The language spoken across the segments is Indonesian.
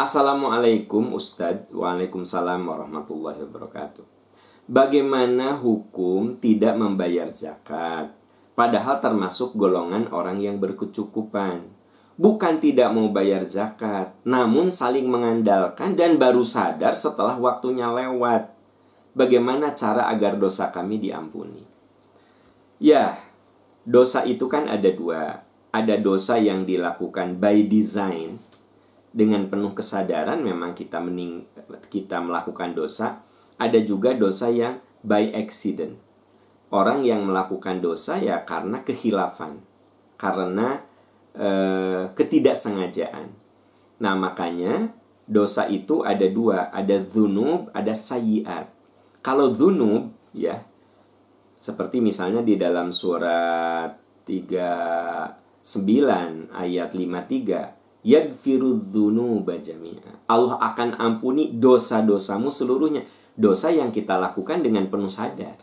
Assalamualaikum Ustadz Waalaikumsalam warahmatullahi wabarakatuh. Bagaimana hukum tidak membayar zakat? Padahal termasuk golongan orang yang berkecukupan. Bukan tidak mau bayar zakat Namun saling mengandalkan dan baru sadar setelah waktunya lewat. Bagaimana cara agar dosa kami diampuni? Ya, dosa itu kan ada dua. Ada dosa yang dilakukan by design dengan penuh kesadaran memang kita mening kita melakukan dosa ada juga dosa yang by accident. Orang yang melakukan dosa ya karena kehilafan karena e, ketidaksengajaan. Nah makanya dosa itu ada dua ada zunub ada sayiat kalau zunub ya seperti misalnya di dalam surat 39 ayat 53 Yagfiru dzunuba. Allah akan ampuni dosa-dosamu seluruhnya. Dosa yang kita lakukan dengan penuh sadar.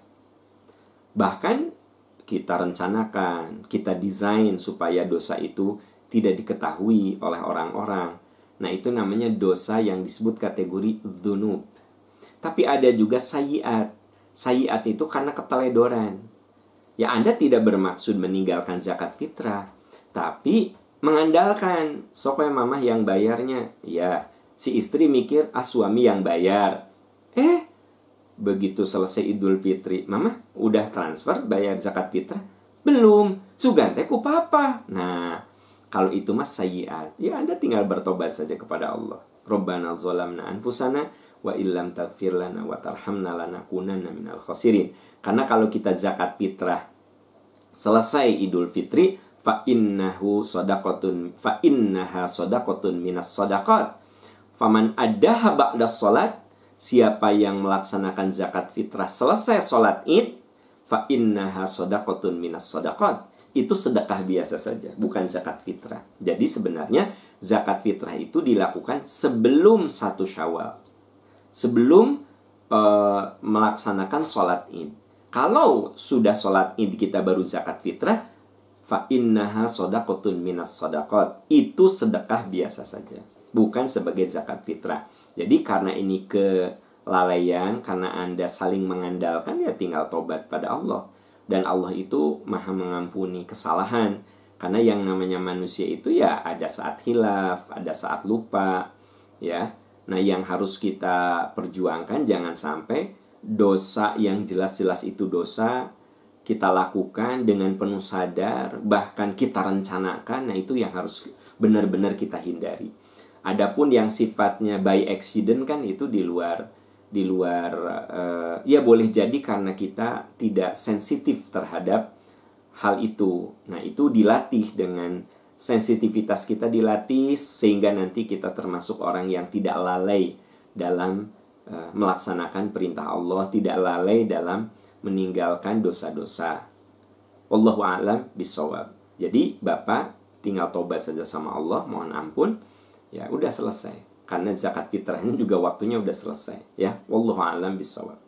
Bahkan kita rencanakan, kita desain supaya dosa itu tidak diketahui oleh orang-orang. Nah, itu namanya dosa yang disebut kategori dzunub. Tapi ada juga sayiat. Sayiat itu karena keteledoran. Ya, Anda tidak bermaksud meninggalkan zakat fitrah, tapi mengandalkan soknya mama yang bayarnya. Ya si istri mikir ah suami yang bayar. Eh begitu selesai idul fitri mama udah transfer bayar zakat fitrah? Belum sugante ku papa. Nah kalau itu mas sayiat. Ya anda tinggal bertobat saja kepada Allah. Rabbana zolamna anfusana wa illam taghfir lana wa tarhamna lanakunanna minal khasirin. Karena kalau kita zakat fitrah selesai idul fitri fa innahu sadaqatun fa innaha sadaqatun minas sadaqat. Faman ba'da salat siapa yang melaksanakan zakat fitrah selesai salat id fa innaha sadaqatun minas sadaqat. Itu sedekah biasa saja bukan zakat fitrah. Jadi sebenarnya zakat fitrah itu dilakukan sebelum satu syawal. Sebelum uh, melaksanakan sholat id. Kalau sudah sholat id kita baru zakat fitrah fa innaha sodakotun minas sodakot itu sedekah biasa saja bukan sebagai zakat fitrah. Jadi karena ini kelalaian karena anda saling mengandalkan ya tinggal tobat pada Allah. Dan Allah itu maha mengampuni kesalahan. Karena yang namanya manusia itu ya ada saat hilaf ada saat lupa ya. Nah yang harus kita perjuangkan jangan sampai dosa yang jelas-jelas itu dosa kita lakukan dengan penuh sadar, bahkan kita rencanakan, nah itu yang harus benar-benar kita hindari. Adapun yang sifatnya by accident kan itu di luar di luar uh, ya boleh jadi karena kita tidak sensitif terhadap hal itu. Nah, itu dilatih dengan sensitivitas kita dilatih sehingga nanti kita termasuk orang yang tidak lalai dalam uh, melaksanakan perintah Allah, tidak lalai dalam meninggalkan dosa-dosa. Wallahu a'lam bisawab. Jadi Bapak tinggal tobat saja sama Allah, mohon ampun. Ya, udah selesai. Karena zakat fitrahnya juga waktunya udah selesai, ya. Wallahu a'lam bisawab.